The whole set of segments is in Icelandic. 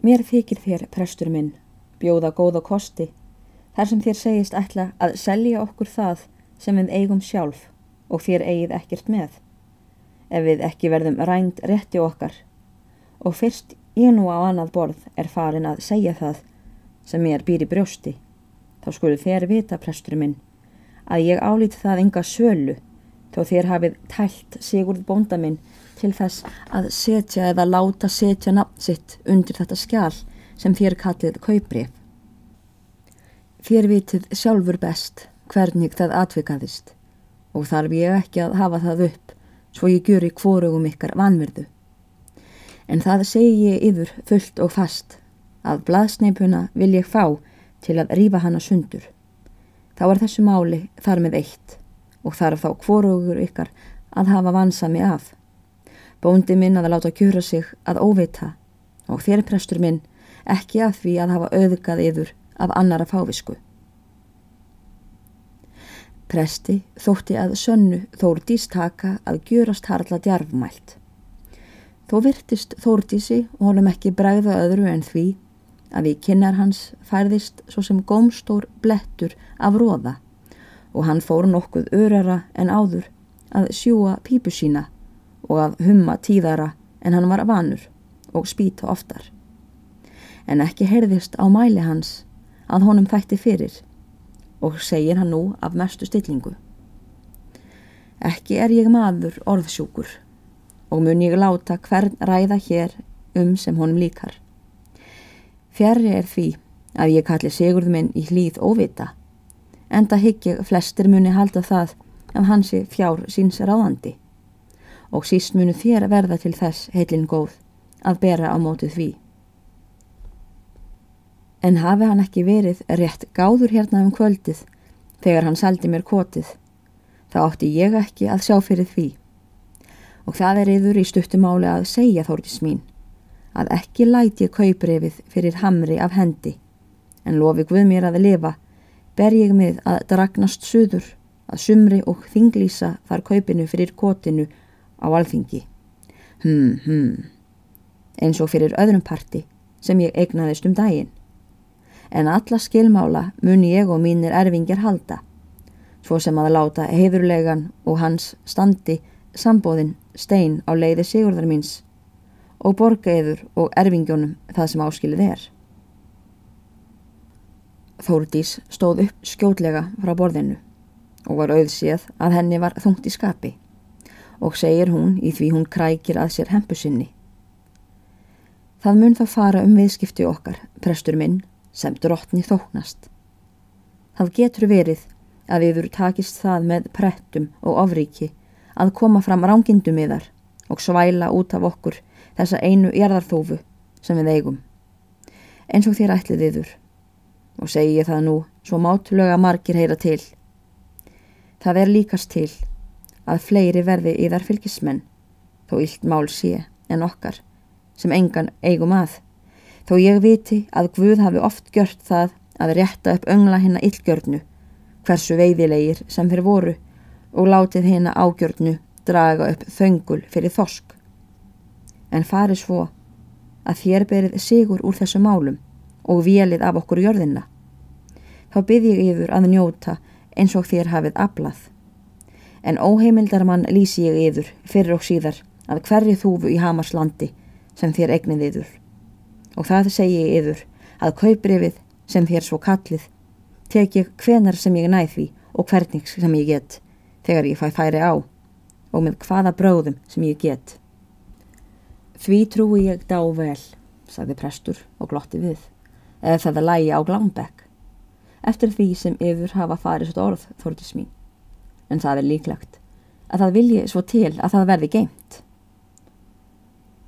Mér þykir þér, prestur minn, bjóða góða kosti, þar sem þér segist ætla að selja okkur það sem við eigum sjálf og þér eigið ekkert með, ef við ekki verðum rænt rétti okkar. Og fyrst ég nú á annað borð er farin að segja það sem mér býr í brjósti, þá skulu þér vita, prestur minn, að ég álít það enga sölu, þó þér hafið tælt Sigurd bónda minn til þess að setja eða láta setja nafn sitt undir þetta skjál sem þér kallið kauprif. Þér vitið sjálfur best hvernig það atvikaðist og þarf ég ekki að hafa það upp svo ég gjur í kvorugum ykkar vanverðu. En það segi ég yfir fullt og fast að blaðsneipuna vil ég fá til að rýfa hana sundur. Þá er þessu máli þar með eitt og þarf þá kvorugur ykkar að hafa vansami af. Bóndi minn að láta kjura sig að óvita og þér prestur minn ekki að því að hafa auðgað yfir af annara fávisku. Presti þótti að sönnu Þórdís taka að gjurast harla djarfmælt. Þó virtist Þórdísi og honum ekki bregða öðru en því að í kynnar hans færðist svo sem gómstór blettur af róða og hann fór nokkuð örara en áður að sjúa pípu sína og að humma tíðara en hann var vanur og spýta oftar. En ekki heyrðist á mæli hans að honum þætti fyrir og segir hann nú af mestu stillingu. Ekki er ég maður orðsjúkur og mun ég láta hvern ræða hér um sem honum líkar. Fjari er því að ég kalli Sigurð minn í hlýð óvita, enda hyggja flestir muni halda það að hansi fjár síns ráðandi og síst munu þér verða til þess heilin góð að bera á mótið því. En hafi hann ekki verið rétt gáður hérna um kvöldið þegar hann saldi mér kotið, þá átti ég ekki að sjá fyrir því. Og það er yfir í stuttumáli að segja þórtis mín, að ekki læti ég kauprefið fyrir hamri af hendi, en lofi Guð mér að lifa, ber ég mið að dragnast suður, að sumri og þinglýsa þar kaupinu fyrir kotinu á alþingi. Hmm, hmm, eins og fyrir öðrum parti sem ég eignaðist um daginn. En alla skilmála mun ég og mínir erfingjar halda, svo sem að láta heifurlegan og hans standi sambóðin stein á leiði sigurðar míns og borga yfir og erfingjónum það sem áskilið er. Þórdís stóð upp skjótlega frá borðinu og var auðsíð að henni var þungt í skapi og segir hún í því hún krækir að sér hempusinni. Það mun þá fara um viðskipti okkar, prestur minn, sem drottni þóknast. Það getur verið að við veru takist það með prettum og ofríki að koma fram rángindum yðar og svæla út af okkur þessa einu erðarþófu sem við eigum. Eins og þér ætlið yður og segi ég það nú svo mátulega margir heyra til. Það er líkast til að fleiri verði í þar fylgismenn, þó illt mál sé en okkar, sem engan eigum að, þó ég viti að Guð hafi oft gjört það að rétta upp öngla hérna illgjörnu, hversu veiðilegir sem þeir voru og látið hérna ágjörnu draga upp þöngul fyrir þosk. En fari svo að þér berið sigur úr þessu málum og vélið af okkur jörðina. Þá byrð ég yfir að njóta eins og þér hafið aflað en óheimildarmann lýsi ég yfir fyrir og síðar að hverju þúfu í Hamarslandi sem þér egnið yfir og það segi ég yfir að kauprifið sem þér svo kallið tek ég hvenar sem ég næð því og hvernig sem ég get þegar ég fæ færi á og með hvaða bróðum sem ég get. Því trúi ég dá vel sagði prestur og glotti við eða það að lægi á Glámbekk. Eftir því sem yfir hafa farið svo orð þórtis mín en það er líklegt að það vilji svo til að það verði geimt.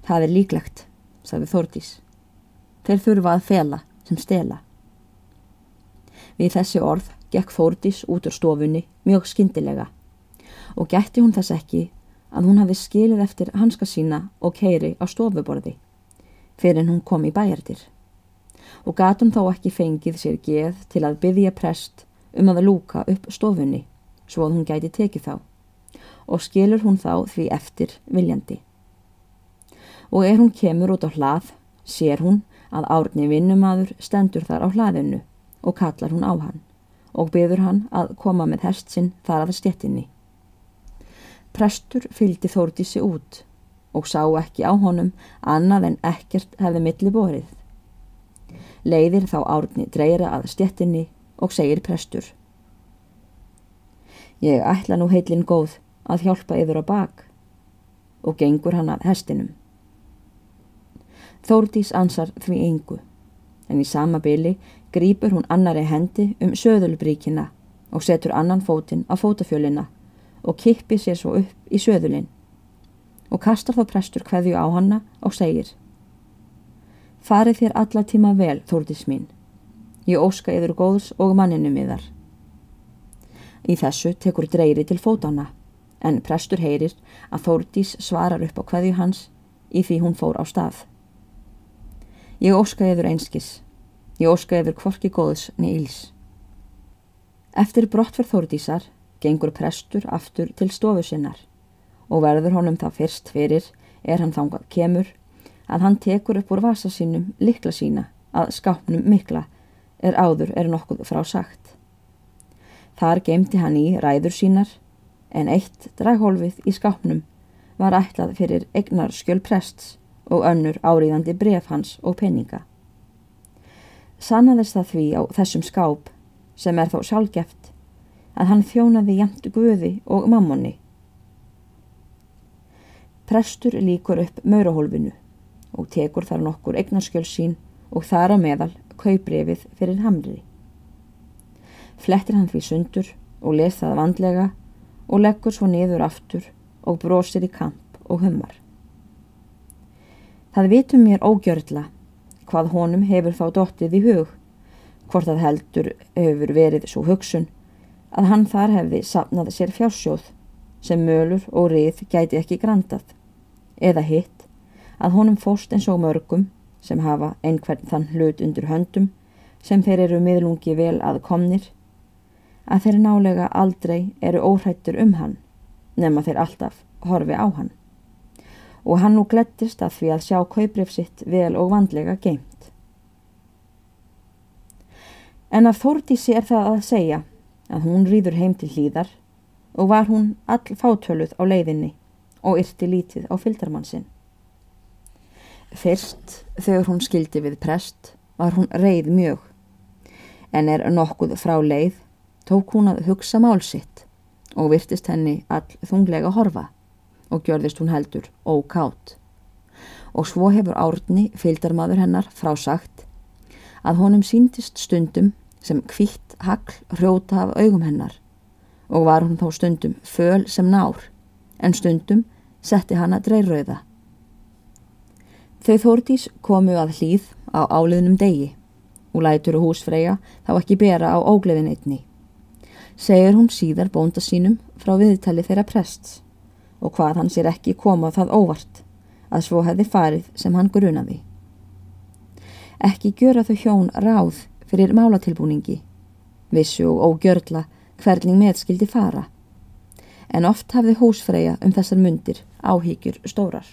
Það er líklegt, sagði Þórdís. Þeir þurfa að fela sem stela. Við þessi orð gekk Þórdís út úr stofunni mjög skindilega og gætti hún þess ekki að hún hafi skilið eftir hanska sína og keiri á stofuborði fyrir hún kom í bæjartir og gatum þó ekki fengið sér geð til að byggja prest um að lúka upp stofunni svo að hún gæti tekið þá og skilur hún þá því eftir viljandi. Og er hún kemur út á hlað, sér hún að árni vinnumadur stendur þar á hlaðinu og kallar hún á hann og byður hann að koma með hest sinn þar að stjettinni. Prestur fylgdi Þórdísi út og sá ekki á honum annað en ekkert hefði milli borið. Leiðir þá árni dreyra að stjettinni og segir prestur. Ég ætla nú heilin góð að hjálpa yfir á bak og gengur hann að hestinum. Þórdís ansar því engu, en í sama byli grýpur hún annari hendi um söðulbríkina og setur annan fótinn á fótafjölina og kippi sér svo upp í söðulinn og kastar þá prestur hverju á hanna og segir Farið þér alla tíma vel, Þórdís mín. Ég óska yfir góðs og manninu miðar. Í þessu tekur dreyri til fótana, en prestur heyrir að Þórdís svarar upp á hverju hans í því hún fór á stað. Ég óska yfir einskis. Ég óska yfir kvorki góðs íls. Eftir brottferð Þórdísar gengur prestur aftur til stofu sinnar og verður honum það fyrst fyrir er hann þangað kemur að hann tekur upp úr vasa sínum likla sína að skápnum mikla er áður er nokkuð frá sagt. Þar gemdi hann í ræður sínar en eitt draghólfið í skápnum var ætlað fyrir egnar skjöl prests og önnur áriðandi bref hans og peninga. Sannaðist það því á þessum skáp, sem er þó sjálfgeft, að hann þjónaði jæmt guði og mammonni. Prestur líkur upp maurahólfinu og tekur þar nokkur eignarskjöl sín og þar á meðal kauprefið fyrir hamri. Flettir hann því sundur og les það vandlega og leggur svo niður aftur og brosir í kamp og hummar. Það vitum mér ógjörðla hvað honum hefur þá dottið í hug, hvort það heldur hefur verið svo hugsun að hann þar hefði sapnað sér fjársjóð sem mölur og rið gæti ekki grandað, eða hitt að honum fóst eins og mörgum sem hafa einhvern þann hlut undir höndum sem þeir eru miðlungi vel að komnir, að þeir nálega aldrei eru óhættur um hann nema þeir alltaf horfi á hann og hann nú glettist að því að sjá kauprif sitt vel og vandlega geimt. En af Þórdísi er það að segja að hún rýður heim til hlýðar og var hún all fátöluð á leiðinni og yrti lítið á fylgdarmann Fyrst, þegar hún skildi við prest, var hún reið mjög, en er nokkuð frá leið, tók hún að hugsa málsitt og virtist henni all þunglega horfa og gjörðist hún heldur ókátt. Og svo hefur árni fylgdarmadur hennar frásagt að honum síndist stundum sem kvitt hagl hrjóta af augum hennar og var hún þá stundum föl sem nár en stundum setti hann að dreirrauða. Þau þórtís komu að hlýð á áliðnum degi og lætur og húsfreyja þá ekki bera á ógleðin einni. Segir hún síðar bónda sínum frá viðtali þeirra prests og hvað hann sér ekki koma það óvart að svo hefði farið sem hann grunaði. Ekki gjöra þau hjón ráð fyrir málatilbúningi, vissu og ógjörla hvernig meðskildi fara, en oft hafði húsfreyja um þessar mundir áhyggjur stórar.